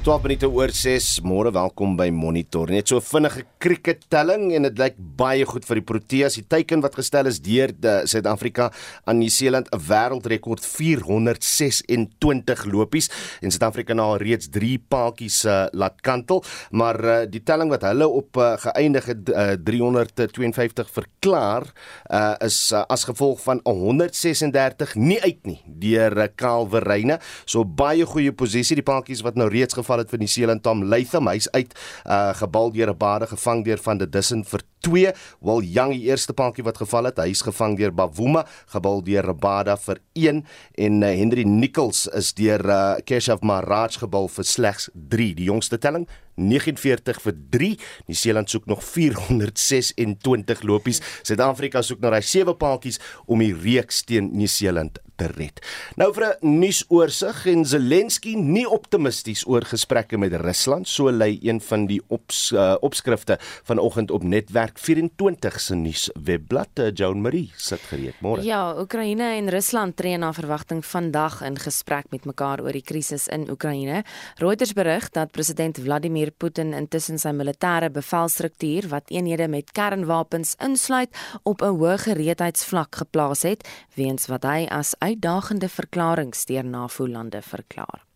12 minute oor 6. Môre welkom by Monitor. Net so vinnige cricket telling en dit lyk baie goed vir die Proteas. Die teiken wat gestel is deur Suid-Afrika aan Nieu-Seeland 'n wêreldrekord 426 lopies en Suid-Afrika nou reeds 3 paadjies uh, laat kantel, maar uh, die telling wat hulle op uh, geëindig het uh, 352 verklaar uh, is uh, as gevolg van 136 nie uit nie deur uh, Kalverreine. So baie goeie posisie die paadjies wat nou reeds geval het vir die Seeland Tom Latham. Hy's uit uh gebal deur 'n bade gevang deur van die Dussen vir 2. Wil Young die eerste paadjie wat geval het, hy's gevang deur Bavuma, gebal deur Rabada vir 1 en uh, Henry Nichols is deur uh, Keshav Maharaj gebal vir slegs 3. Die jongste telling 49 vir 3. Die Seeland soek nog 426 lopies. Suid-Afrika soek nou daai 7 paadjies om die reeks teen Nieu-Seeland te red. Nou vir 'n nuusoorsig en Zelensky nie optimisties oor gesprekke met Rusland, so lei een van die ops, uh, opskrifte vanoggend op netwerk 24 se nuuswebblad. Uh, Joan Marie sit gereed. Môre. Ja, Oekraïne en Rusland tree na verwagting vandag in gesprek met mekaar oor die krisis in Oekraïne. Reuters berig dat president Vladimir Putin intussen sy militêre bevelstruktuur wat eenhede met kernwapens insluit op 'n hoë gereedheidsvlak geplaas het weens wat hy as uitdagende verklaringe deur NAVO-lande verklaar.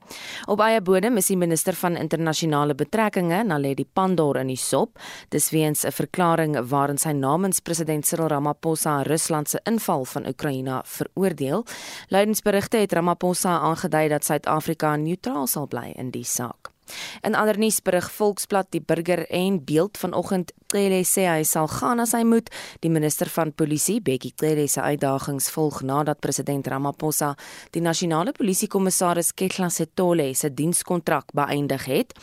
Op eie bodem is die minister van internasionale betrekkinge, Naledi Pandor in die sop, dis weens 'n verklaring waarin sy namens president Cyril Ramaphosa Rusland se inval van Oekraïne veroordeel. Leidensberigte het Ramaphosa aangedui dat Suid-Afrika neutraal sal bly in die saak. In ander nuus berig Volksblad die burger en beeld vanoggend Cele sê hy sal gaan as hy moet. Die minister van polisie Bekkie Cele se uitdagings volg nadat president Ramaphosa die nasionale polisiekommissaris Ketla Setole se dienskontrak beëindig het.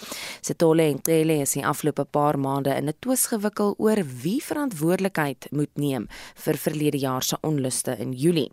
Setole en Cele is in afgelope paar maande in 'n twis gewikkel oor wie verantwoordelikheid moet neem vir verlede jaar se onluste in Julie.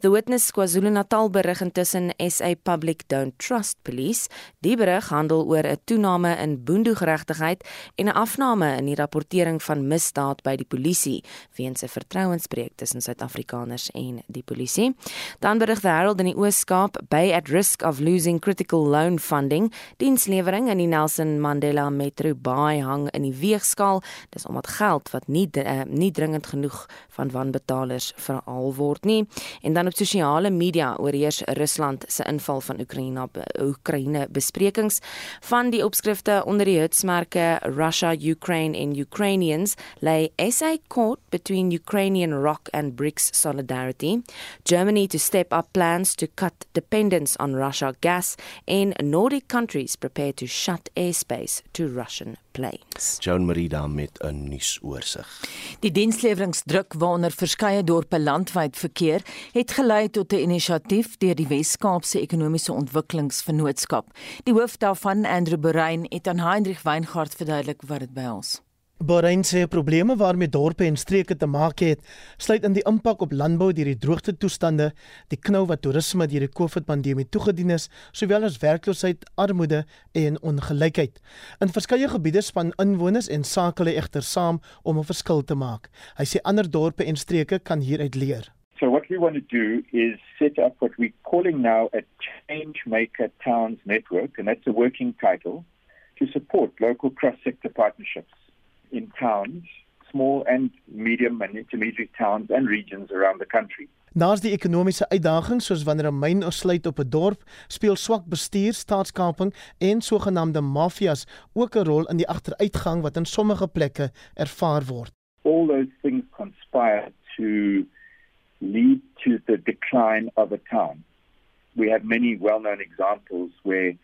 The Witness KwaZulu-Natal berig intussen SA Public Don't Trust Police. Die berig handel oor 'n toename in boendogeregtigheid en 'n afname in die rapportering van misdaad by die polisie weens 'n vertrouensbreuk tussen Suid-Afrikaners en die polisie. Dan berig The Herald in die Oos-Kaap by at risk of losing critical loan funding. Dienslewering in die Nelson Mandela Metro Bay hang in die weegskaal. Dis omdat geld wat nie uh, nie dringend genoeg van wanbetalers verhaal word nie. En dan op sosiale media oorheers Rusland se inval van Oekraïne Oekraïne besprekings van die opskrifte onder die hitsmerke Russia, Ukraine and Ukrainians lay SA caught between Ukrainian rock and BRICS solidarity. Germany to step up plans to cut dependence on Russia gas and Nordic countries prepare to shut airspace to Russian planes. Joan Merida met 'n nuusoorsig. Die diensleweringsdruk waaronder verskeie dorpe landwyd verkeer, het gelei tot 'n inisiatief deur die Wes-Kaapse Ekonomiese Ontwikkelingsvennootskap. Die hoof daarvan, Andrew Berein, het aan Heinrich Weingart verduidelik wat dit behels. Borein sê probleme waarmee dorpe en streke te maak het, sluit in die impak op landbou deur die droogte toestande, die knou wat toerisme deur die COVID-pandemie toegedien is, sowel as werkloosheid, armoede en ongelykheid. In verskeie gebiede span inwoners en sakele egter saam om 'n verskil te maak. Hy sê ander dorpe en streke kan hieruit leer. So what we want to do is set up what we're calling now a change maker towns network and that's a working title to support local cross-sector partnerships. In towns, small and medium and intermediate towns and regions around the country. Naas die ekonomiese uitdagings soos wanneer 'n myn oorsluit op 'n dorp, speel swak bestuur, staatskaping en sogenaamde mafias ook 'n rol in die agteruitgang wat in sommige plekke ervaar word. All those things conspire to lead to the decline of a town. We have many well-known examples where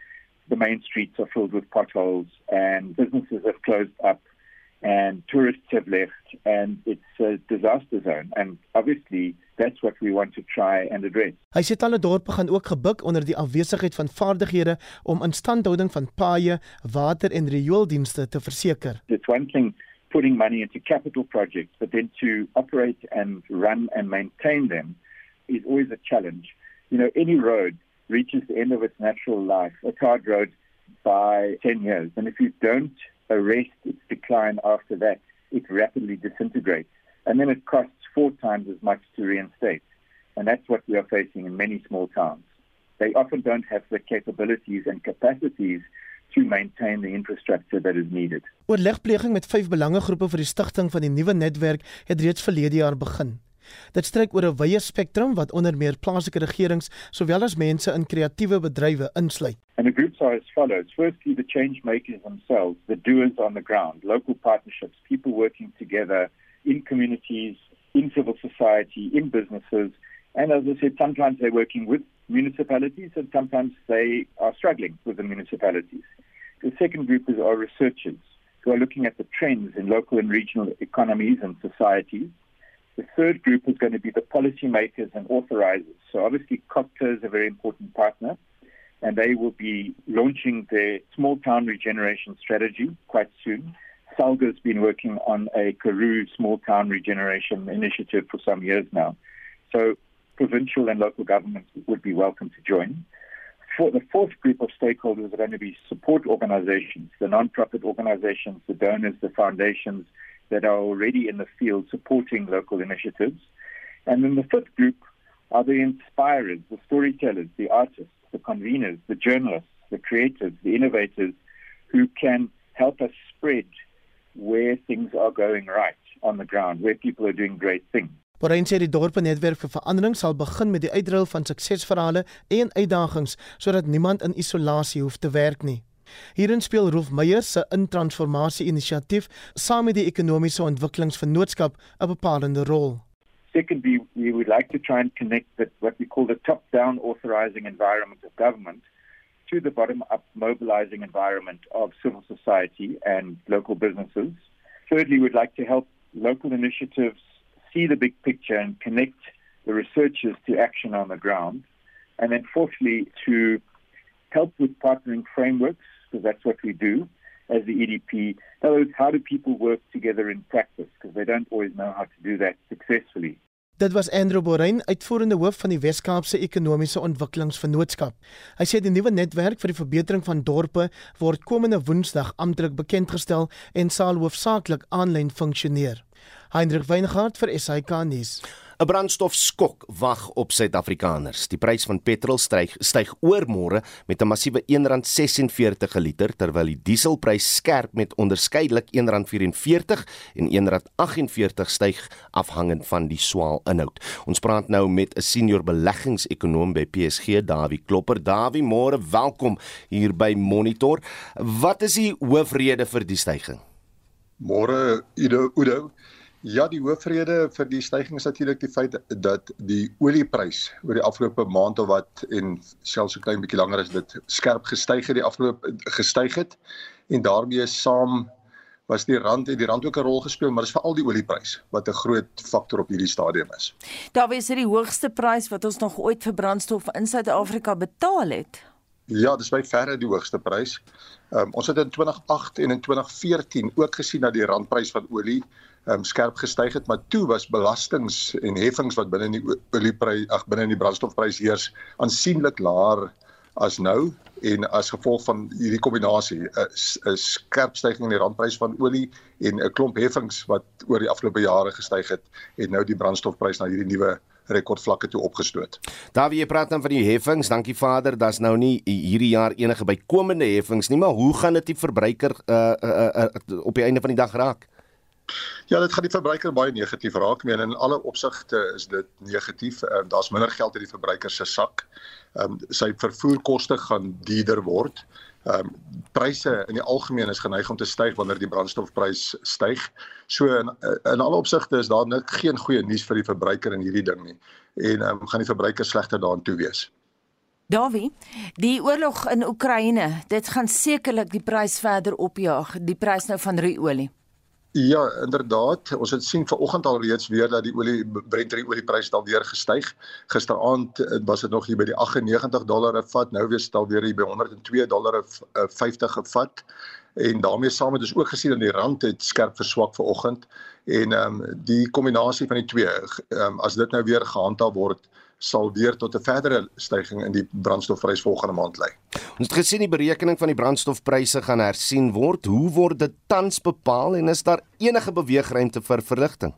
the main streets are filled with potholes and businesses have closed up and tourists have left and it's a disaster zone and obviously that's what we want to try and address. Hy sê talle dorpe gaan ook gebuk onder die afwesigheid van vaardighede om instandhouding van paaie, water en riooldienste te verseker. It's one thing putting money into capital projects but then to operate and run and maintain them is always a challenge. You know any road reaches the end of its natural life, a hard road by 10 years and if you don't arrest its decline after that, it rapidly disintegrates. And then it costs four times as much to reinstate. And that's what we are facing in many small towns. They often don't have the capabilities and capacities to maintain the infrastructure that is needed. Oorlegpleging met vyf belangegroepe vir die stigting van die nuwe netwerk het reeds verlede jaar begin. Dit strek oor 'n wye spektrum wat onder meer plaaslike regerings sowel as mense in kreatiewe bedrywe insluit. And the groups are as follows. Firstly, the change makers themselves, the doers on the ground, local partnerships, people working together in communities, in civil society, in businesses. And as I said, sometimes they're working with municipalities and sometimes they are struggling with the municipalities. The second group is our researchers who are looking at the trends in local and regional economies and societies. The third group is going to be the policymakers and authorizers. So obviously COPTA is a very important partner and they will be launching their small town regeneration strategy quite soon. Salga has been working on a Karoo small town regeneration initiative for some years now. So provincial and local governments would be welcome to join. For the fourth group of stakeholders are going to be support organizations, the non-profit organizations, the donors, the foundations that are already in the field supporting local initiatives. And then the fifth group are the inspirers, the storytellers, the artists, the conveners, the journalists, the creators, the innovators who can help us spread where things are going right on the ground, where people are doing great things. Borein sê die dorpe netwerk vir verandering sal begin met die uitruil van suksesverhale en uitdagings sodat niemand in isolasie hoef te werk nie. Hierin speel Rolf Meyer se intransformasie inisiatief saam met die ekonomiese ontwikkelingsvennootskap 'n bepalende rol. Secondly, we would like to try and connect the, what we call the top-down authorizing environment of government to the bottom-up mobilizing environment of civil society and local businesses. Thirdly, we'd like to help local initiatives see the big picture and connect the researchers to action on the ground. And then fourthly, to help with partnering frameworks, because that's what we do as the EDP. In other words, how do people work together in practice? Because they don't always know how to do that successfully. Dit was Andrew Borein, uitvoerende hoof van die Wes-Kaapse Ekonomiese Ontwikkelingsvennootskap. Hy sê die nuwe netwerk vir die verbetering van dorpe word komende Woensdag amptelik bekendgestel en sal hoofsaaklik aanlyn funksioneer. Hendrik Weingart vir SAK nuus. 'n Brandstofskok wag op Suid-Afrikaners. Die prys van petrol styg styg oor môre met 'n massiewe R1.46 per liter terwyl die dieselprys skerp met onderskeidelik R1.44 en R1.48 styg afhangend van die swaal inhoud. Ons praat nou met 'n senior beleggingsekonoom by PSG, Dawie Klopper. Dawie, môre welkom hier by Monitor. Wat is die hoofrede vir die stygings? Môre Udo Udo. Ja, die hoofrede vir die stygings is natuurlik die feit dat die olieprys oor die afgelope maand of wat en selfs so klein bietjie langer is dit skerp gestyg het die afgelope gestyg het en daarmee saam was die rand het die rand ook 'n rol gespeel, maar dit is veral die olieprys wat 'n groot faktor op hierdie stadium is. Daar was dit die hoogste prys wat ons nog ooit vir brandstof in Suid-Afrika betaal het. Ja, dis by verre die hoogste prys. Um, ons het in 2008 en in 2014 ook gesien dat die randprys van olie um, skerp gestyg het, maar toe was belastings en heffings wat binne in die olieprys ag binne in die brandstofprys heers aansienlik laer as nou en as gevolg van hierdie kombinasie 'n skerp stygings in die randprys van olie en 'n klomp heffings wat oor die afgelope jare gestyg het, het nou die brandstofprys na hierdie nuwe rekordvlakke toe opgestoot. Daar wie jy praat dan van die heffings, dankie Vader, daar's nou nie hierdie jaar enige bykomende heffings nie, maar hoe gaan dit die verbruiker uh, uh, uh, op die einde van die dag raak? Ja, dit gaan die verbruiker baie negatief raak. Meen in alle opsigte is dit negatief. Ehm daar's minder geld in die verbruiker se sak. Ehm um, sy vervoerkoste gaan duurder word. Ehm um, pryse in die algemeen is geneig om te styg wanneer die brandstofprys styg. So in in alle opsigte is daar nik geen goeie nuus vir die verbruiker in hierdie ding nie. En ehm um, gaan die verbruiker slegter daarin toe wees. Dawie, die oorlog in Oekraïne, dit gaan sekerlik die prys verder opjaag, die prys nou van ruolie. Ja, inderdaad. Ons het sien vanoggend al reeds weer dat die olie Brent oliepryse dan weer gestyg. Gisteraand eh, was dit nog hier by die 98 dollar per vat, nou weer stel weer hier by 102 dollar 50 per vat. En daarmee saam het ons ook gesien dat die rand het skerp verswak vanoggend en ehm um, die kombinasie van die twee, ehm um, as dit nou weer gehandhaaf word, sal weer tot 'n verdere stygings in die brandstofprys volgende maand lei. Ons het gesien die berekening van die brandstofpryse gaan hersien word. Hoe word dit tans bepaal en is daar enige beweegruimte vir verligting?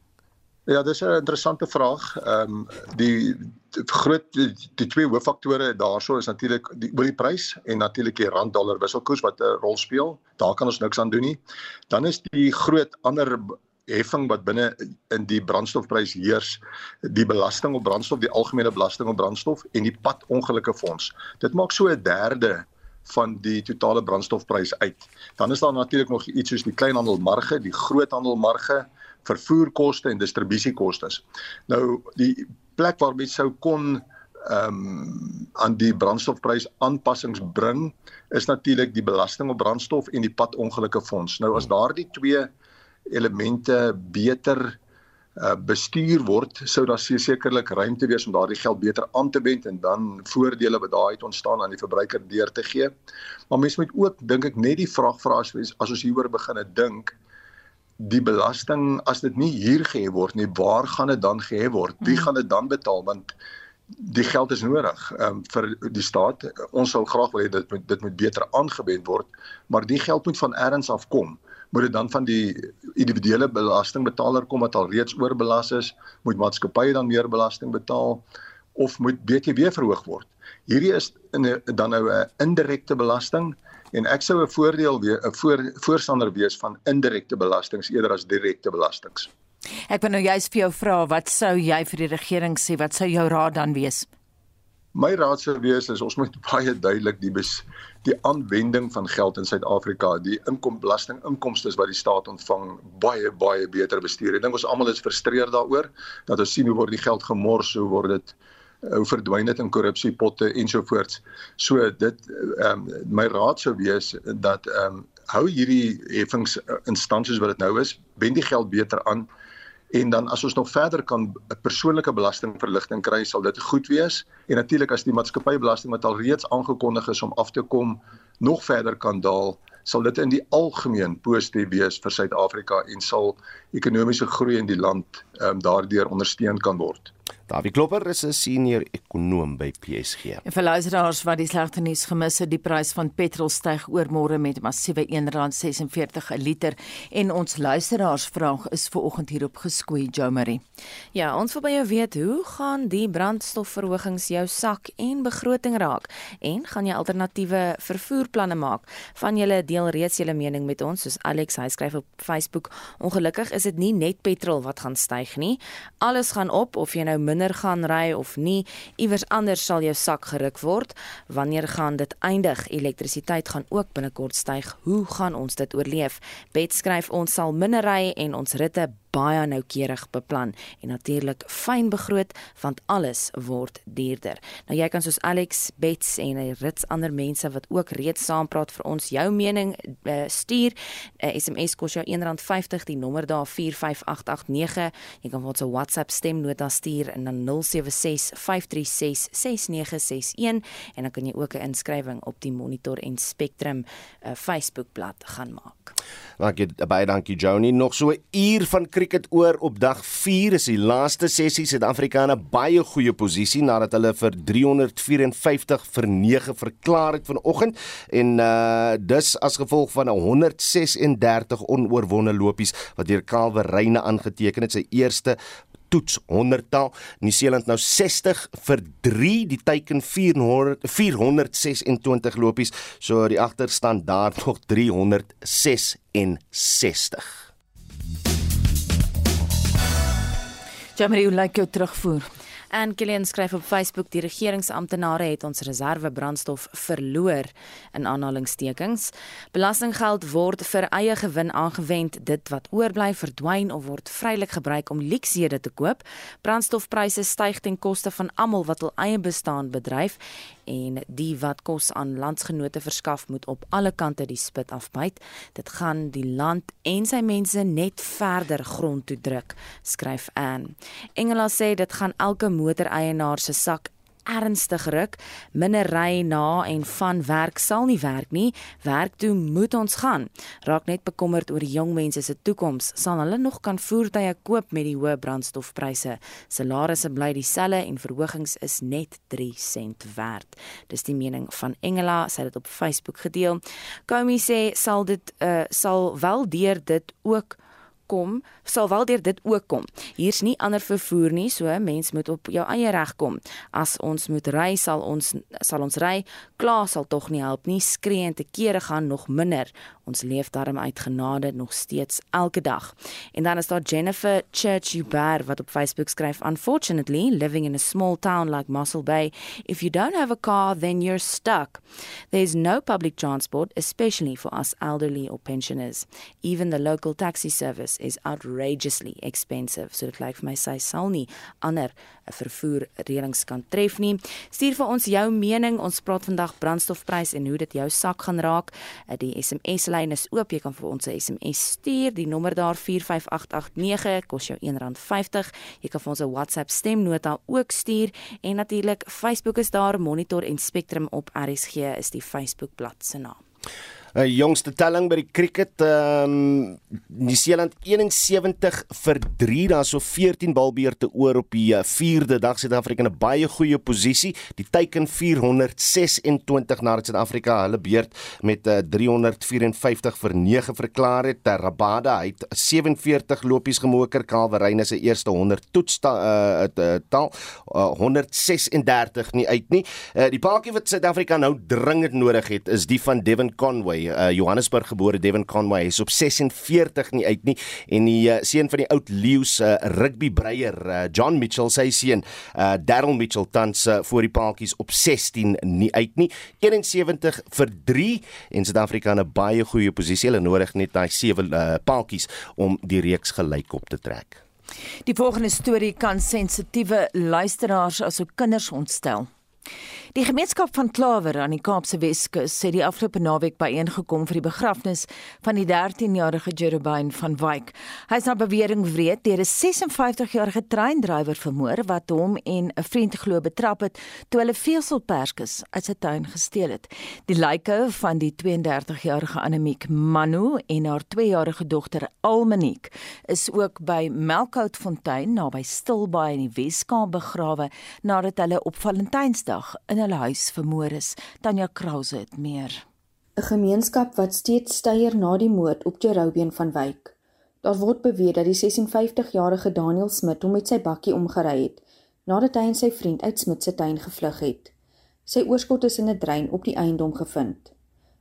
Ja, dis 'n interessante vraag. Ehm um, die groot die, die twee hooffaktore daarso is natuurlik die olieprys en natuurlik die rand dollar wisselkoers wat 'n rol speel. Daar kan ons niks aan doen nie. Dan is die groot ander heffing wat binne in die brandstofprys heers, die belasting op brandstof, die algemene belasting op brandstof en die padongelukkefonds. Dit maak so 'n derde van die totale brandstofprys uit. Dan is daar natuurlik nog iets soos die kleinhandelmarge, die groothandelmarge, vervoerkoste en distribusiekoste. Nou die plek waar mens sou kon ehm um, aan die brandstofprys aanpassings bring is natuurlik die belasting op brandstof en die padongelukkefonds. Nou as daardie twee elemente beter uh, bestuur word, sou daar sekerlik ruimte wees om daardie geld beter aan te wend en dan voordele wat daai uit ontstaan aan die verbruiker deur te gee. Maar mense moet ook dink ek net die vraag vra as, as ons hieroor begine dink die belasting as dit nie hier gehef word nie, waar gaan dit dan gehef word? Wie hmm. gaan dit dan betaal want die geld is nodig um, vir die staat. Ons sal graag wil hê dit moet dit moet beter aangewend word, maar die geld moet van elders af kom moet dit dan van die individuele belastingbetaler kom wat al reeds oorbelas is, moet maatskappye dan meer belasting betaal of moet BTW verhoog word. Hierdie is in dan nou 'n indirekte belasting en ek sou 'n voordeel weer 'n voor, voorstander wees van indirekte belastings eerder as direkte belastings. Ek wil nou juist vir jou vra, wat sou jy vir die regering sê? Wat sou jou raad dan wees? My raad sou wees is ons moet baie duidelik die bes, die aanwending van geld in Suid-Afrika, die inkombelasting inkomste wat die staat ontvang, baie baie beter bestuur. Ek dink ons almal is frustreerd daaroor dat ons sien hoe word die geld gemors, hoe word dit hoe verdwyn dit in korrupsiepotte ensovoorts. So dit ehm um, my raad sou wees dat ehm um, hou hierdie heffingsinstansies wat dit nou is, wend die geld beter aan en dan as ons nog verder kan 'n persoonlike belastingverligting kry, sal dit goed wees. En natuurlik as die maatskappybelasting wat al reeds aangekondig is om af te kom, nog verder kan daal, sal dit in die algemeen positief wees vir Suid-Afrika en sal ekonomiese groei in die land ehm um, daardeur ondersteun kan word. Davie Klopper is 'n senior ekonom by PSG. En vir luisteraars wat die slegte nuus gemis het, die prys van petrol styg oor môre met massiewe R1.46 'n liter en ons luisteraars vraag is ver oggend hierop geskoei Jo Marie. Ja, ons wil by jou weet, hoe gaan die brandstofverhogings jou sak en begroting raak en gaan jy alternatiewe vervoerplanne maak? Van julle deel reeds julle mening met ons, soos Alex hy skryf op Facebook. Ongelukkig is dit nie net petrol wat gaan styg nie. Alles gaan op of jy nou minder gaan ry of nie, iewers anders sal jou sak geruk word. Wanneer gaan dit eindig? Elektrisiteit gaan ook binnekort styg. Hoe gaan ons dit oorleef? Bet skryf ons sal minder ry en ons ritte baie noukeurig beplan en natuurlik fyn begroot want alles word duurder. Nou jy kan soos Alex Bets en 'n rits ander mense wat ook reeds saampraat vir ons jou mening uh, stuur. uh, SMS kos jou R1.50 die nommer daar 45889. Jy kan ons 'n WhatsApp stemnota stuur en dan 0765366961 en dan kan jy ook 'n inskrywing op die Monitor en Spectrum uh, Facebookblad gaan maak. Dankie baie dankie Joni. Nog so 'n uur van cricket oor op dag 4 is die laaste sessie Suid-Afrikaane baie goeie posisie nadat hulle vir 354 vir 9 verklaar het vanoggend en uh dis as gevolg van 'n 136 onoorwonde lopies wat deur Calvin Reyne aangeteken het sy eerste toets 100tal. Nieu-Seeland nou 60 vir 3, die teiken 400 426 lopies. So die agterstand daar nog 366. Jamie, hoe lyk jou terugvoer? En Kilian skryf op Facebook die regeringsamptenare het ons reserve brandstof verloor in aanhalingstekens. Belastinggeld word vir eie gewin aangewend. Dit wat oorbly verdwyn of word vrylik gebruik om luksehede te koop. Brandstofpryse styg ten koste van almal wat hul eie bestaan bedryf en die wat kos aan landsgenote verskaf moet op alle kante die spit afbyt. Dit gaan die land en sy mense net verder grond toe druk, skryf Ann. Engela sê dit gaan elke motoreienaar se sak ernstig ruk. Minder ry na en van werk sal nie werk nie. Werk toe moet ons gaan. Raak net bekommerd oor die jong mense se toekoms. Sal hulle nog kan voertuie koop met die hoë brandstofpryse? Salarisse bly dieselfde en verhogings is net 3 sent werd. Dis die mening van Engela, sy het dit op Facebook gedeel. Komi sê sal dit uh, sal wel deur dit ook kom, sal wel deur dit ook kom. Hier's nie ander vervoer nie, so mens moet op jou eie reg kom. As ons moet ry, sal ons sal ons ry. Klaar sal tog nie help nie. Skree en te kere gaan nog minder. Ons leef daarom uit genade nog steeds elke dag. En dan is daar Jennifer Church-Hubert wat op Facebook skryf: "Unfortunately, living in a small town like Mossel Bay, if you don't have a car, then you're stuck. There's no public transport, especially for us elderly or pensioners. Even the local taxi service is outrageously expensive." So dit lyk vir my sy sal nie ander vervoer reëlings kan tref nie. Stuur vir ons jou mening. Ons praat vandag brandstofprys en hoe dit jou sak gaan raak. Die SMS lyn is oop. Jy kan vir ons 'n SMS stuur. Die nommer daar 45889 kos jou R1.50. Jy kan vir ons 'n WhatsApp stemnota ook stuur en natuurlik Facebook is daar Monitor en Spectrum op RSG is die Facebook bladsy se naam. 'n uh, jongste telling by die cricket ehm um, Nieu-Seeland 71 vir 3 daar so 14 balbeurte oor op die 4de dag. Suid-Afrika in 'n baie goeie posisie. Die teiken 426 nadat Suid-Afrika hulle beurt met uh, 354 vir 9 verklaar het. Terrabada hy het 47 lopies gemoker. Calverine se eerste 100 toets uh, uh, taal uh, 136 nie uit nie. Uh, die paadjie wat Suid-Afrika nou dringend nodig het is die van Devon Conway uh, Johannesburg gebore Devin Conway. Is op 46 nie uit nie. En die uh, seun van die oud Leeu's uh, rugby breier uh, John Mitchell sy seun uh, Darryl Mitchell tans uh, voor die paaltjies op 16 nie uit nie. 71 vir 3 en Suid-Afrika in 'n baie goeie posisie hulle nodig net daai 7 uh, paaltjies om die reeks gelyk op te trek. Die volgende storie kan sensitiewe luisteraars asook kinders ontstel. Die gemeenskap van Klawer aan die Kaapse Weskus het die afgelope naweek byeengekom vir die begrafnis van die 13-jarige Jerubine van Wyk. Hy is na bewering wreed deur 'n 56-jarige treindrywer vermoor wat hom en 'n vriend glo betrap het toe hulle veselperskes uit sy tuin gesteel het. Die lyke van die 32-jarige Anemiek Manu en haar 2-jarige dogter Almaniek is ook by Melkoutfontein naby Stilbaai in die Weskaap begrawe nadat hulle op Valentynsdag in hulle huis vermoor is. Tanya Krause het meer. 'n Gemeenskap wat steeds steier na die moord op Jerobean van Wyk. Daar word beweer dat die 56-jarige Daniel Smit hom met sy bakkie omgery het nadat hy en sy vriend uit Smit se tuin gevlug het. Sy oorskot is in 'n drein op die eiendom gevind.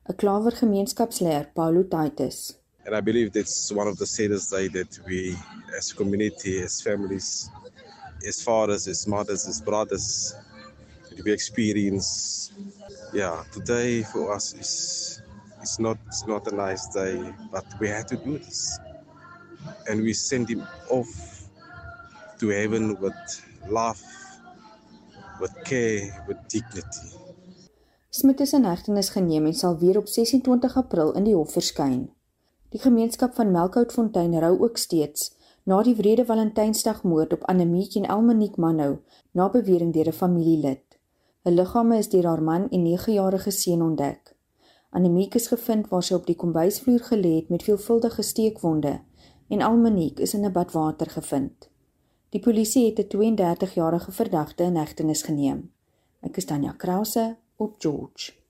'n Klawer gemeenskapsleier, Paulo Titus. And I believe that's one of the saddest day that we as community, as families, as fathers, as mothers, as brothers we experience. Yeah, today for us is it's not it's not a nice day, but we had to do this, and we send him off to heaven with love, with care, with dignity. Smit is in hegtenis geneem en sal weer op 26 April in die hof verskyn. Die gemeenskap van Melkoutfontein rou ook steeds na die wrede Valentynsdagmoord op Annemiek en Elmaniek Mannou na bewering deur 'n familielid. 'n Liggame is deur haar man en 9-jarige seun ontdek. Annemiek is gevind waar sy op die kombuisvloer gelê het met veelvuldige steekwonde en Almaniek is in 'n bad water gevind. Die polisie het 'n 32-jarige verdagte in hegtenis geneem. Ek is Tanya Krause op George.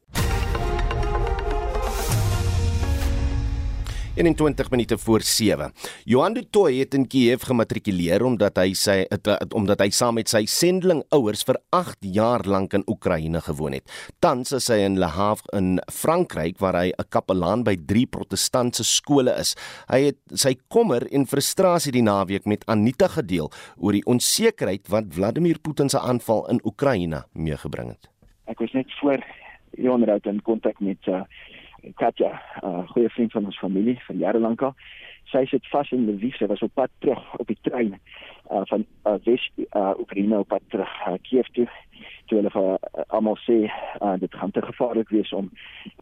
21 minute voor 7. Johan du Toit het in Kiev gematrikuleer omdat hy sy het, omdat hy saam met sy sendeling ouers vir 8 jaar lank in Oekraïne gewoon het. Tans is hy in Le Havre in Frankryk waar hy 'n kapelaan by drie protestantse skole is. Hy het sy kommer en frustrasie die naweek met Anita gedeel oor die onsekerheid wat Vladimir Putin se aanval in Oekraïne meegebring het. Ek was net voor onderhoud in kontak met uh, Katja, 'n uh, goeie vriend van ons familie van jare lank al. Sy sit vas in Lviv, sy was op pad terug op die trein uh, van uh, Wes uh, Oekraïne op pad terug uh, Kiev toe. Toe hulle vir uh, almal sê uh, dit gaan te gevaarlik wees om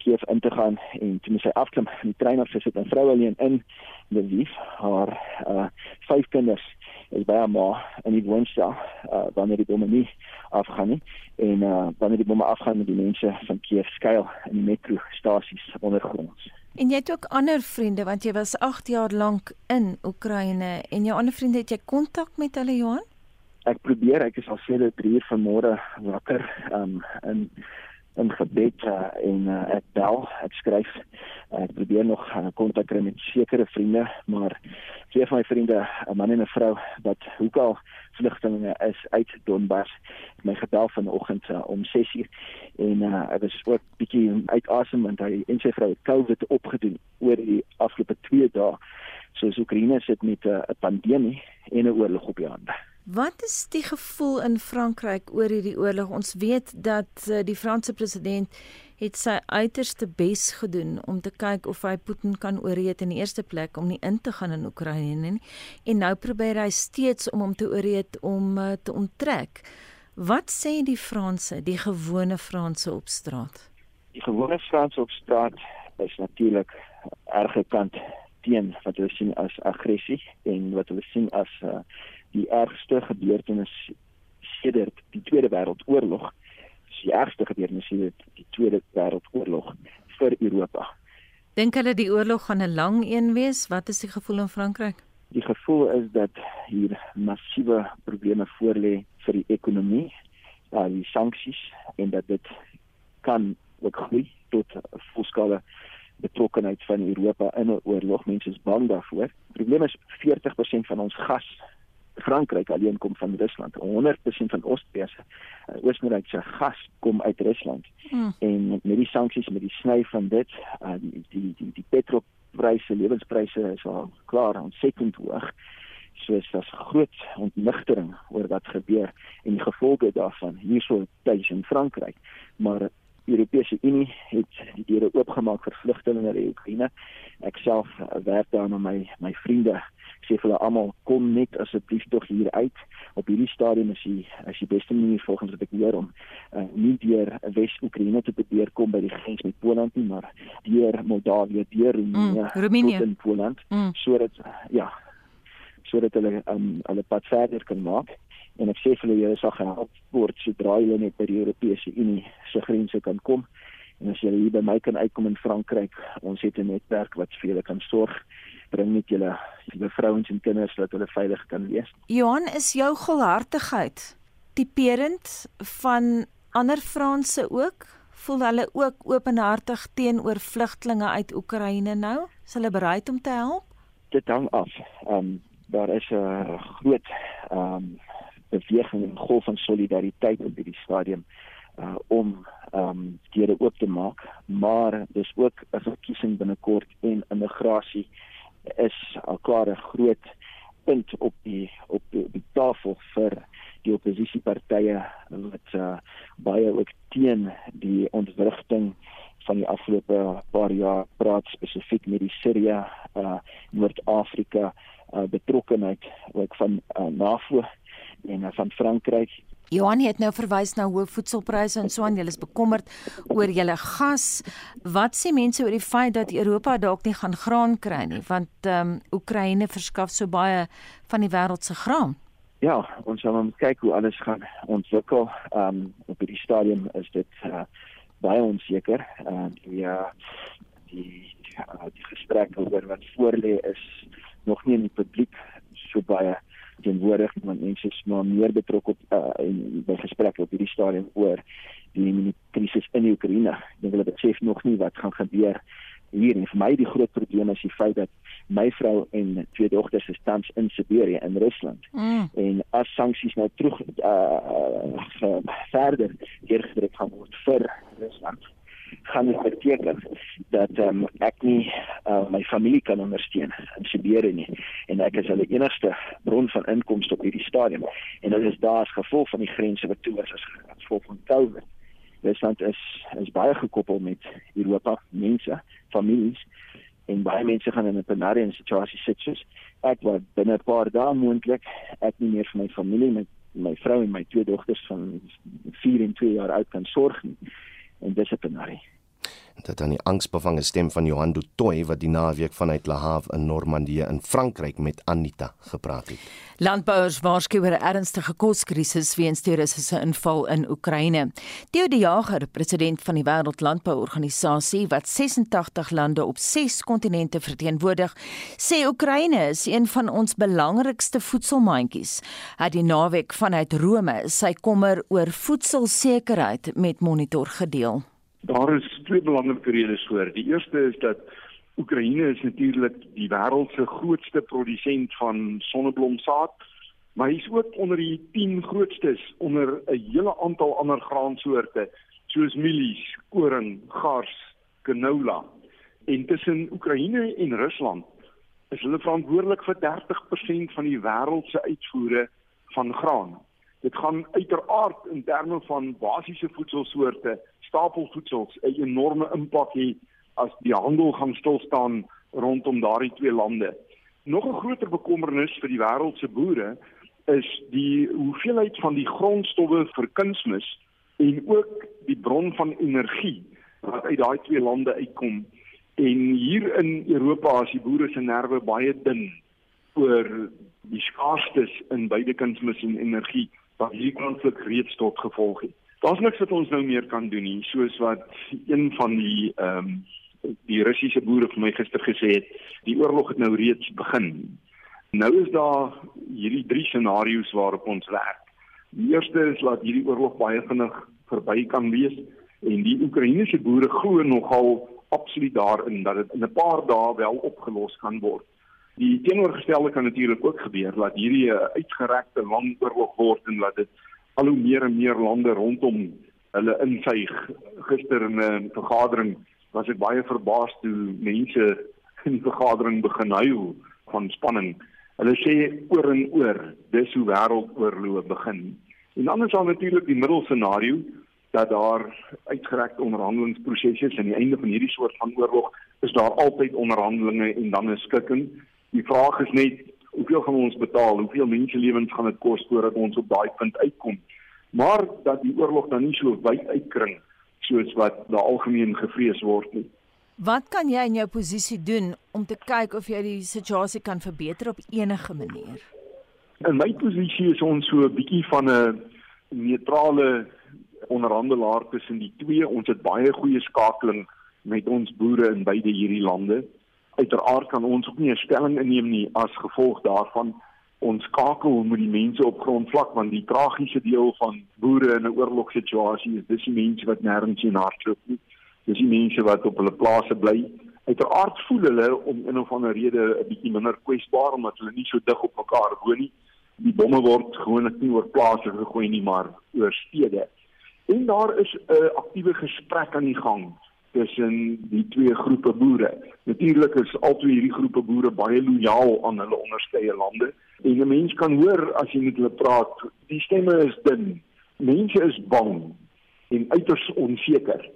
Kiev in te gaan en toe moet sy afklim in die trein of sy sit 'n vrou alleen in Lviv, haar uh, vyf kinders is by haar ma in die woonstel uh, wanneer die bomme nie afgaan nie en uh, wanneer die bomme afgaan met die mense van Kiev skuil in die metrostasies ondergronds. En jy het ook ander vriende want jy was 8 jaar lank in Oekraïne en jou ander vriende het jy kontak met hulle Johan? Ek probeer, ek is al sedert 3 uur vanmôre wakker um, in in gebed uh, en uh, ek bel, ek skryf, uh, ek probeer nog kontak uh, kry met sekere vriende, maar twee van my vriende, 'n man en 'n vrou wat hoekal vlugtelinge is uit Donbas, het my gebel vanoggend uh, om 6:00 en uh, ek was ook bietjie uitasem want hy en sy vrou het COVID opgedoen oor die afgelope 2 dae. So Oekraïne sit met 'n uh, pandemie en 'n oorlog op die hande. Wat is die gevoel in Frankryk oor hierdie oorlog? Ons weet dat uh, die Franse president het sy uiterste bes gedoen om te kyk of hy Putin kan ooreed in die eerste plek om nie in te gaan in Oekraïne nie. En nou probeer hy steeds om hom te ooreed om uh, te onttrek. Wat sê die Franse, die gewone Franse op straat? Die gewone Franse op straat is natuurlik erge kant teen wat hulle sien as aggressie en wat hulle sien as uh, die ergste gebeurtenis sedert die Tweede Wêreldoorlog. Die ergste gebeurtenis sedert die Tweede Wêreldoorlog vir Europa. Dink hulle die oorlog gaan 'n lang een wees? Wat is die gevoel in Frankryk? Die gevoel is dat hier massiewe probleme voorlê vir die ekonomie, uh, die sanksies en dat dit kan ook groei tot 'n volskale betrokkenheid van Europa in 'n oorlog. Mense is bang daarvoor. Die probleem is 40% van ons gas Frankryk alleen kom van Rusland. 100% van Oostenryk se uh, Oostenryk se gas kom uit Rusland. Hmm. En met die sanksies met die sny van dit, uh, die die die, die petrolpryse, lewenspryse is al klaar ontsettend hoog. So is daar groot ontnigtering oor wat gebeur en die gevolge daarvan hierso tuis in Frankryk. Maar die Europese Unie het die deure oopgemaak vir vlugtelinge in Oekraïne. Ek self uh, werk daar met my my vriende sê vir hulle almal kom net asseblief tog hier uit. Op hierdie stadium is die as die beste manier volgens wat ek hoor om uh, nie deur Wes-Oekraïne te probeer kom by die grens met Poland nie maar deur Moldawië deur Roemenië mm, in Poland mm. sodat ja sodat hulle um, hulle pad verder kan maak. En ek sê vir hulle julle sal gehelp word sodra hulle net by die Europese Unie se grense kan kom. En as julle hier by my kan uitkom in Frankryk ons het 'n netwerk wat vir julle kan sorg bring met julle julle vrouens en kinders dat hulle veilig kan wees. Johan, is jou gulhartigheid tipeerend van ander Franse ook? Voel hulle ook openhartig teenoor vlugtlinge uit Oekraïne nou? Is hulle bereid om te help? Dit hang af. Ehm um, daar is 'n groot ehm um, beweging en golf van solidariteit op hierdie stadium uh om ehm um, deure oop te maak, maar dis ook 'n verkiesing binnekort en immigrasie is al klaar 'n groot punt op die op die, op die tafel vir die oppositiepartye wat uh, baie ook teen die ontwrigting van die afgelope paar jaar praat spesifiek met die Sirië, uh, Noord-Afrika uh, betrokkenheid ook van uh, NAVO en uh, van Frankryk Johan het nou verwys na hoë voedselpryse en so aan. Julle is bekommerd oor julle gas. Wat sê mense oor die feit dat Europa dalk nie gaan graan kry nie, want ehm um, Oekraïne verskaf so baie van die wêreld se graan? Ja, ons sal moet kyk hoe alles gaan ontwikkel. Ehm um, op hierdie stadium is dit uh, baie onseker. Ehm uh, die uh, die uh, die gesprekke oor wat voorlê is nog nie in die publiek so baie teenwoordig want mense is maar meer betrokke op uh, in by gesprekke op hierdie stadium oor die, krisis in die Oekraïne. Ek dink hulle besef nog nie wat gaan gebeur hier nie. Vir my die groot probleem is die feit dat my vrou en twee dogters is tans in Siberië in Rusland. Mm. En as sanksies nou terug uh verder deurgedruk gaan word vir Rusland gaan dit beteken dat um, ek nie uh, my familie kan ondersteun in Siberië nie. En ek is hulle enigste bron van inkomste op hierdie stadium. En dit is daar as gevolg van die grense wat toe is as gevolg van COVID. Rusland is is baie gekoppel met Europa, mense, families. En baie mense gaan in 'n penarie situasie sit soos ek wat binne 'n paar dae moontlik ek nie meer vir my familie met my vrou en my twee dogters van 4 en 2 jaar oud kan sorg nie en dissiplinarie. Dit aan die angsbevange stem van Johan Du Toit wat die naweek vanuit Le Havre in Normandië in Frankryk met Anita gepraat het. Landbouers waarsku oor 'n ernstige koskrisis weens die Russiese inval in Oekraïne. Theo de Jager, president van die Wêreldlandbouorganisasie wat 86 lande op 6 kontinente verteenwoordig, sê Oekraïne is een van ons belangrikste voedselmandjies. Hy het die naweek vanuit Rome sy kommer oor voedselsekerheid met Monitor gedeel. Daar is twee belangrike redes voor. Die eerste is dat Oekraïne is natuurlik die wêreld se grootste produsent van sonneblomsaad, maar hy is ook onder die 10 grootstes onder 'n hele aantal ander graansoorte soos mielies, koring, gars, canola. En tussen Oekraïne en Rusland is hulle verantwoordelik vir 30% van die wêreld se uitvoere van graan. Dit gaan uiteraard in terme van basiese voedselsoorte stapelvoedsels 'n enorme impak hê as die handel gaan stil staan rondom daardie twee lande. Nog 'n groter bekommernis vir die wêreld se boere is die hoeveelheid van die grondstowwe vir kunsmis en ook die bron van energie wat uit daai twee lande uitkom. En hier in Europa is die boere se nerve baie dun oor die skaarstes in beide kunsmis en energie wat hierdie konflik reeds tot gevolg het. Daar's niks wat ons nou meer kan doen nie, soos wat een van die ehm um, die Russiese boere vir my gister gesê het, die oorlog het nou reeds begin. Nou is daar hierdie drie scenario's waarop ons werk. Die eerste is dat hierdie oorlog baie vinnig verby kan wees en die Oekraïense boere glo nogal absoluut daarin dat dit in 'n paar dae wel opgelos kan word. Die teenoorgestelde kan natuurlik ook gebeur dat hierdie 'n uitgerekte lang oorlog word en dat dit al hoe meer en meer lande rondom hulle insuig. Gister in 'n vergadering was ek baie verbaas toe mense in die vergadering begin huil van spanning. Hulle sê oor en oor, dis hoe wêreldoorloë begin. En dan is daar natuurlik die middelscenario dat daar uitgerekte onderhandelingsprosesse is aan die einde van hierdie soort van oorlog is daar altyd onderhandelinge en dan 'n skikking. Die vraag is net hoeveel gaan ons betaal? Hoeveel menselewens gaan dit kos voordat ons op daai punt uitkom? Maar dat die oorlog dan nie so wyd uitkring soos wat daar algemeen gevrees word nie. Wat kan jy in jou posisie doen om te kyk of jy die situasie kan verbeter op enige manier? In my posisie is ons so 'n bietjie van 'n neutrale onderhandelaar tussen die twee. Ons het baie goeie skakeling met ons boere in beide hierdie lande uiteraard kan ons ook nie 'n stelling inneem nie as gevolg daarvan ons skakel met die mense op grondvlak want die tragiese deel van boere in 'n oorlogssituasie is dis die mense wat nêrens in hardloop nie. Dis die mense wat op hulle plase bly. Uiteraard voel hulle om in of ander rede 'n bietjie minder kwesbaar omdat hulle nie so dig op mekaar woon nie. Die bomme word gewoonlik nie oor plase gegooi nie maar oor stede. En daar is 'n aktiewe gesprek aan die gang tussen die twee groepe boere. Natuurlik is albei hierdie groepe boere baie lojaal aan hulle onderskeie lande. En 'n mens kan hoor as jy met hulle praat, die stemme is dun. Mense is bang en uiters onseker.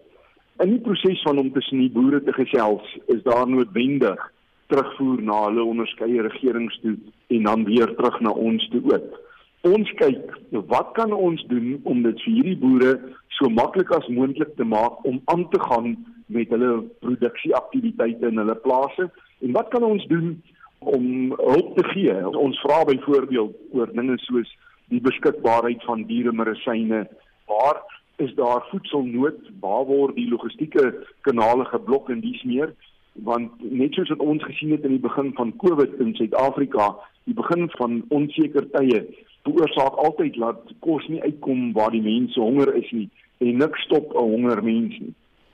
In die proses van om tussen die boere te gesels, is daar noodwendig terugvoer na hulle onderskeie regerings toe en dan weer terug na ons toe ook. Ons kyk, wat kan ons doen om dit vir hierdie boere so maklik as moontlik te maak om aan te gaan met hulle produksieaktiwiteite in hulle plase en wat kan ons doen om hulp te gee? Ons vra byvoorbeeld oor dinge soos die beskikbaarheid van dieremedisyne. Waar is daar voedselnood? Waar word die logistieke kanale geblok en dies meer? want net soos wat ons gesien het in die begin van Covid in Suid-Afrika, die begin van onseker tye, veroorsaak altyd dat kos nie uitkom waar die mense honger is nie en niks stop 'n honger mens nie.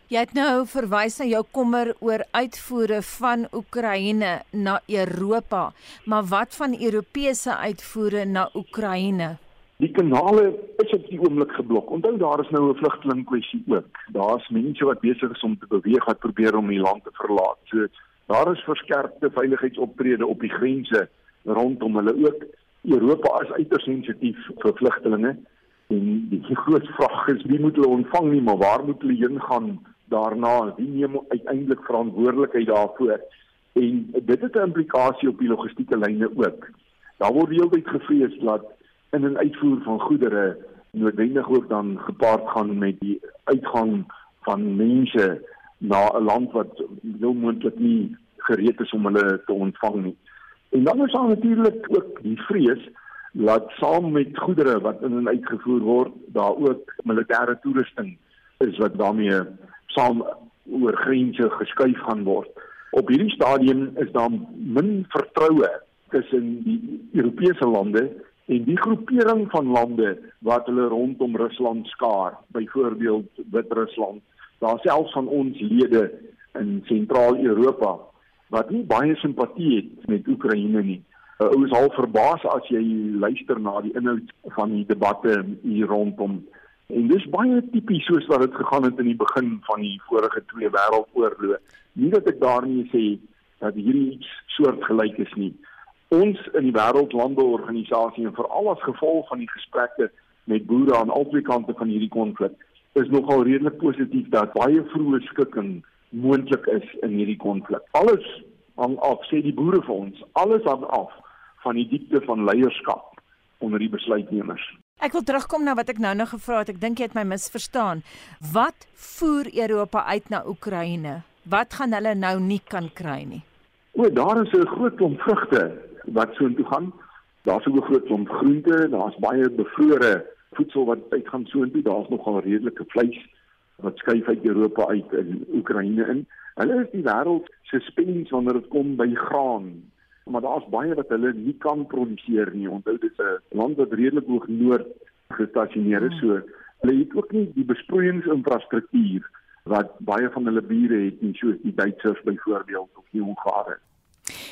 Jy het nou verwys na jou kommer oor uitvoere van Oekraïne na Europa, maar wat van Europese uitvoere na Oekraïne? Die kanale is op die oomblik geblok. Onthou daar is nou 'n vlugteling kwessie ook. Daar's mense wat besig is om te beweeg wat probeer om die land te verlaat. So daar is verskerpte veiligheidsoptrede op die grense rondom hulle ook. Europa is uiters sensitief vir vlugtelinge en die groot vraag is wie moet hulle ontvang nie maar waar moet hulle heen gaan daarna? Wie neem uiteindelik verantwoordelikheid daarvoor? En dit het 'n implikasie op die logistieke lyne ook. Daar word heeltyd gevrees dat in 'n uitvoer van goedere noodwendig ook dan gepaard gaan met die uitgang van mense na 'n land wat heel moontlik nie gereed is om hulle te ontvang nie. En dan is daar natuurlik ook die vrees dat saam met goedere wat in en uitgevoer word, daar ook militêre toerusting is wat daarmee saam oor grense geskuif gaan word. Op hierdie stadium is daar min vertroue tussen die Europese lande en die groepering van lande wat hulle rondom Rusland skaar, byvoorbeeld Wit-Rusland. Daar selfs van ons lede in Sentraal-Europa wat nie baie simpatie het met Oekraïne nie. Uh, ou is al verbaas as jy luister na die inhoud van die debatte hier rondom. En dis baie tipies soos wat dit gegaan het in die begin van die vorige twee wêreldoorloë. Nie dat ek daarmee sê dat hierdie iets soortgelyk is nie. Ons in die wêreldlandeorganisasie en veral as gevolg van die gesprekke met boere aan albei kante van hierdie konflik is nogal redelik positief dat baie vroeë skikking moontlik is in hierdie konflik. Alles hang af, sê die boere vir ons, alles hang af van die diepte van leierskap onder die besluitnemers. Ek wil terugkom na wat ek nou nog gevra het. Ek dink jy het my misverstaan. Wat voer Europa uit na Oekraïne? Wat gaan hulle nou nie kan kry nie? O, daar is 'n groot klomp vrugte wat soontoe gaan. Daar's ook 'n groot klomp groente, daar's baie bevrore voedsel wat uitgaan soontoe. Daar's nogal redelike vleis wat skuif uit Europa uit in Oekraïne in. Hulle is die wêreld se spens wanneer dit kom by graan, maar daar's baie wat hulle nie kan produseer nie. Onthou dit is 'n land wat redelik hoog noord gestasioneer is, so hulle het ook nie die besproeiingsinfrastruktuur wat baie van hulle bure het nie, soos die Duitsers byvoorbeeld of die Hongare.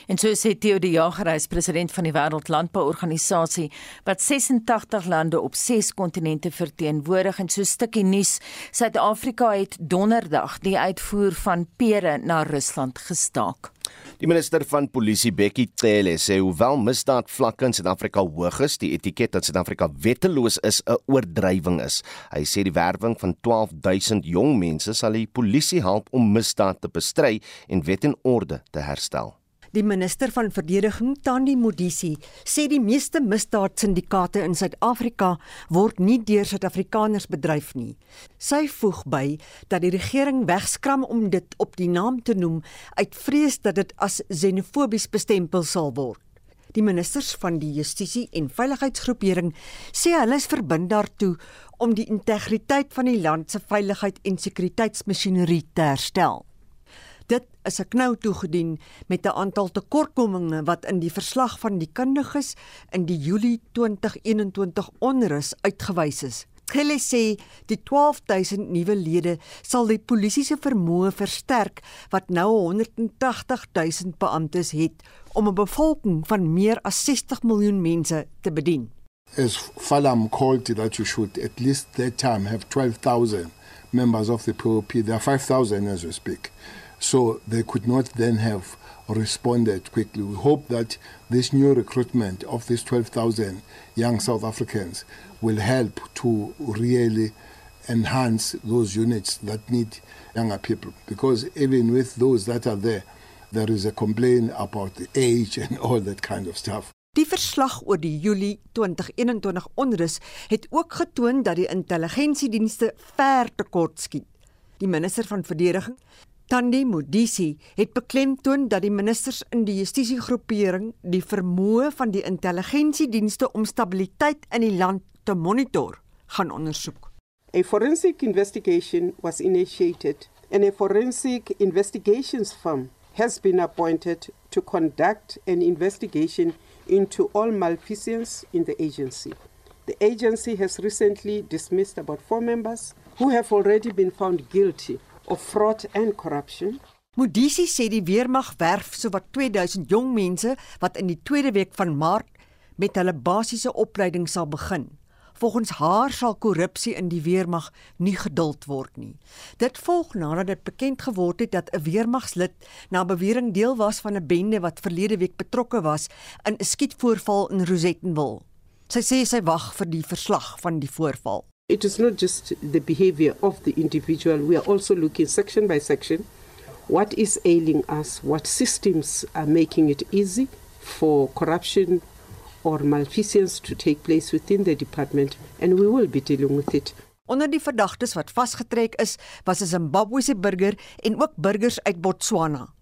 En so sê Theo de Jager, hy is president van die Wêreldlandbouorganisasie wat 86 lande op 6 kontinente verteenwoordig en so 'n stukkie nuus. Suid-Afrika het donderdag die uitvoer van pere na Rusland gestaak. Die minister van Polisie Bekkie Cele sê hoewel misdaadvlakke in Suid-Afrika hoog is, die etiket dat Suid-Afrika wetteloos is 'n oordrywing is. Hy sê die werwing van 12000 jong mense sal die polisie help om misdaad te bestry en wet en orde te herstel. Die minister van verdediging, Tandi Modisi, sê die meeste misdaadsyndikaate in Suid-Afrika word nie deur Suid-Afrikaners bedryf nie. Sy voeg by dat die regering wegskram om dit op die naam te noem uit vrees dat dit as xenofobies bestempel sal word. Die ministers van die Justisie en Veiligheidsgroepering sê hulle is verbind daartoe om die integriteit van die land se veiligheid en sekuriteitsmasjinerie te herstel. Dit is 'n knou toegedien met 'n aantal tekortkominge wat in die verslag van die kundiges in die Julie 2021 onrus uitgewys is. Hulle sê die 12000 nuwe lede sal die polisie se vermoë versterk wat nou 180000 beamptes het om 'n bevolking van meer as 60 miljoen mense te bedien. As Falam called that you should at least that time have 12000 members of the POP. There are 5000 as we speak. So they could not then have responded quickly. We hope that this new recruitment of these 12,000 young South Africans will help to really enhance those units that need younger people. Because even with those that are there, there is a complaint about the age and all that kind of stuff. Die verslag oor die Julie 2021 onrus het ook getoon dat die intelligensiedienste ver tekort skiet. Die minister van verdediging Tandi Modisi het beklemtoon dat die ministers in die justisiegroepering die vermoë van die intelligensiedienste om stabiliteit in die land te monitor gaan ondersoek. A forensic investigation was initiated and a forensic investigations firm has been appointed to conduct an investigation into all malfeasance in the agency. The agency has recently dismissed about 4 members who have already been found guilty of fraud and corruption. Modisi sê die weermag werf sowat 2000 jong mense wat in die tweede week van Maart met hulle basiese opleiding sal begin. Volgens haar sal korrupsie in die weermag nie geduld word nie. Dit volg nadat dit bekend geword het dat 'n weermagslid na bewering deel was van 'n bende wat verlede week betrokke was in 'n skietvoorval in Rosettenville. Sy sê sy wag vir die verslag van die voorval. It is not just the behavior of the individual, we are also looking section by section what is ailing us, what systems are making it easy for corruption or malfeasance to take place within the department, and we will be dealing with it. Onder die verdagtes wat vasgetrek is, was 'n Zimbabwese burger en ook burgers uit Botswana.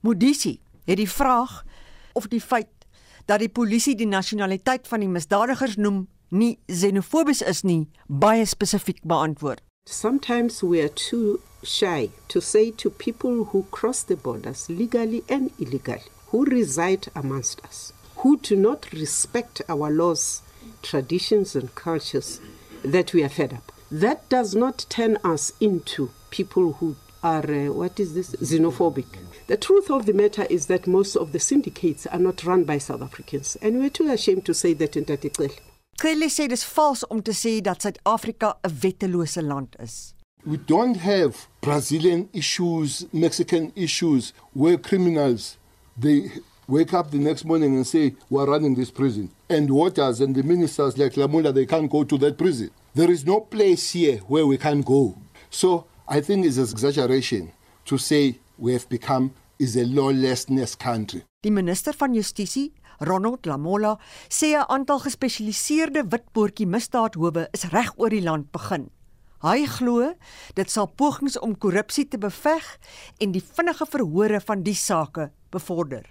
Modisi het die vraag of die feit dat die polisie die nasionaliteit van die misdadigers noem nie xenofobies is nie, baie spesifiek beantwoord. Sometimes we are too shy to say to people who cross the borders legally and illegally, who reside amongst us, who do not respect our laws, traditions, and cultures, that we are fed up. That does not turn us into people who are, uh, what is this, xenophobic. The truth of the matter is that most of the syndicates are not run by South Africans, and we're too ashamed to say that in Tatikele. Kelly sê dis vals om te sê dat Suid-Afrika 'n wettelose land is. We don't have Brazilian issues, Mexican issues, where criminals they wake up the next morning and say we're running this prison, and waters and the ministers like Lamula they can't go to that prison. There is no place here where we can't go. So I think it's an exaggeration to say we have become is a lawlessness country. Die minister van Justisie, Ronald Lamola, sê 'n aantal gespesialiseerde witpoortjie misdaadhowe is reg oor die land begin. Hy glo dit sal pogings om korrupsie te beveg en die vinnige verhore van die sake bevorder.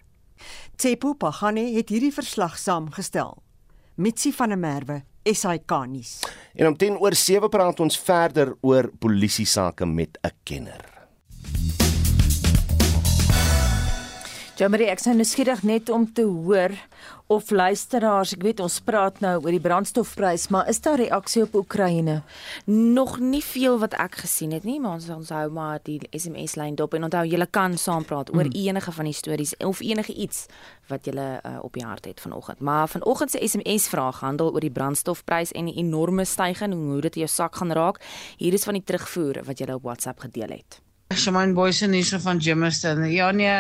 Tsepo Pagane het hierdie verslag saamgestel. Mitsi van der Merwe, SAK nuus. En om 10 oor 7 praat ons verder oor polisie sake met 'n kenner. Jamie, ek sou nuuskierig net om te hoor of luisteraars, ek weet ons praat nou oor die brandstofprys, maar is daar reaksie op Oekraïne? Nog nie veel wat ek gesien het nie, maar ons ons hou maar die SMS lyn dop en onthou julle kan saampraat oor mm. enige van die stories of enige iets wat julle uh, op die hart het vanoggend. Maar vanoggend se SMS vraag handel oor die brandstofprys en die enorme stygings en hoe dit jou sak gaan raak. Hier is van die terugvoer wat julle op WhatsApp gedeel het. Shaman Boysen hier so van Jimmerston. Ja nee,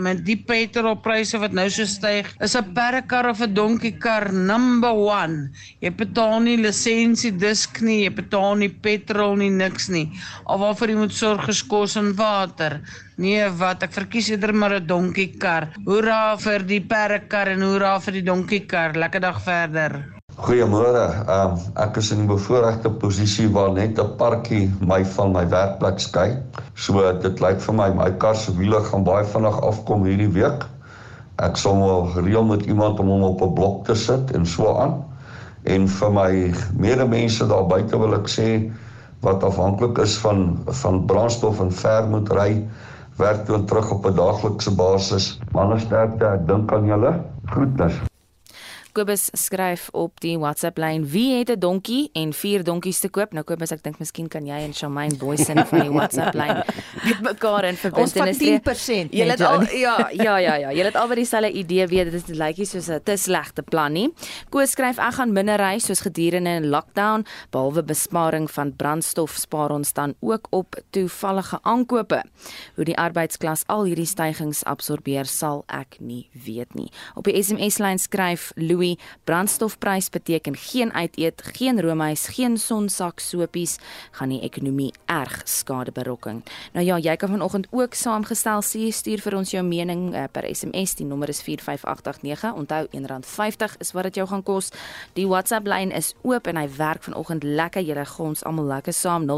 met die petrolpryse wat nou so styg, is 'n perkar of 'n donkiekar number 1. Jy betaal nie lisensie disk nie, jy betaal nie petrol nie, niks nie. Al waarvoor jy moet sorg is kos en water. Nee, wat ek verkies eerder maar 'n donkiekar. Hoera vir die perkar en hoera vir die donkiekar. Lekker dag verder. Goeiemôre. Ehm um, ek is in 'n bevoordeelde posisie waar net 'n parkie my van my werkplek skei. So dit lyk vir my my kar se wiele gaan baie vinnig afkom hierdie week. Ek sal wel reël met iemand om hom op 'n blok te sit en so aan. En vir my medemense daar buite wil ek sê wat afhanklik is van van brandstof en ver moet ry, werk toe terug op 'n daaglikse basis. Manne sterkte, ek dink aan julle. Groetnis. Kobus skryf op die WhatsApp lyn: "Wie het 'n donkie en vier donkies te koop?" Nou Kobus, ek dink miskien kan jy en Shamaine Boysen van die WhatsApp lyn met mekaar in verbintenis tree. Ons van 10%. Jy het al ja, ja, ja, ja. Jy het al by dieselfde idee weet dit is lyk nie soos 'n te slegte plan nie. Koos skryf: "Ek gaan minder ry soos gedurende 'n lockdown, behalwe besparing van brandstof spaar ons dan ook op toevallige aankope. Hoe die arbeidsklas al hierdie stygings absorbeer, sal ek nie weet nie." Op die SMS lyn skryf Louis Louis, brandstofprys beteken geen uiteet, geen roomys, geen sonsak sopies gaan die ekonomie erg skade berokken. Nou ja, jy kan vanoggend ook saamgestel sê stuur vir ons jou mening uh, per SMS, die nommer is 45889. Onthou R1.50 is wat dit jou gaan kos. Die WhatsApp lyn is oop en hy werk vanoggend lekker. Julle gons almal lekker saam 0765366961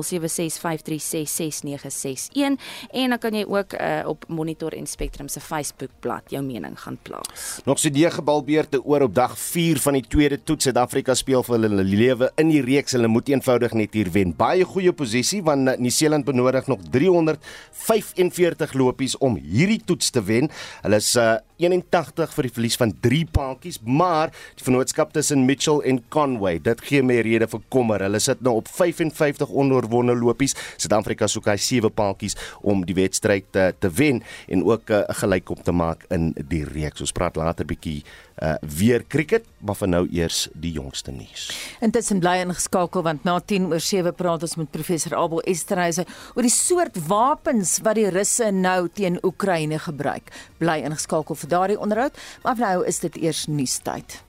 en dan kan jy ook uh, op Monitor en Spectrum se Facebook bladsy jou mening gaan plaas. Nog so die gebalbeerte oor op dag 4 van die tweede toets Suid-Afrika speel vir hulle lewe in die reeks. Hulle moet eenvoudig net hier wen. Baie goeie posisie want Nieu-Seeland benodig nog 345 lopies om hierdie toets te wen. Hulle is uh, 81 vir die verlies van 3 paadjies, maar die vennootskap tussen Mitchell en Conway, dit gee my rede vir kommer. Hulle sit nou op 55 onoorwonde lopies. Suid-Afrika soek hy 7 paadjies om die wedstryd te, te wen en ook eh, 'n uh, gelykop te maak in die reeks. Ons praat later bietjie uh, weer cricket, maar vir nou eers die jongste nuus. Intussen bly ingeskakel want na 10 oor 7 praat ons met professor Abel Esterhuise oor die soort wapens wat die Russe nou teen Oekraïne gebruik. Bly ingeskakel vir daardie onderhoud, maar nou is dit eers nuustyd.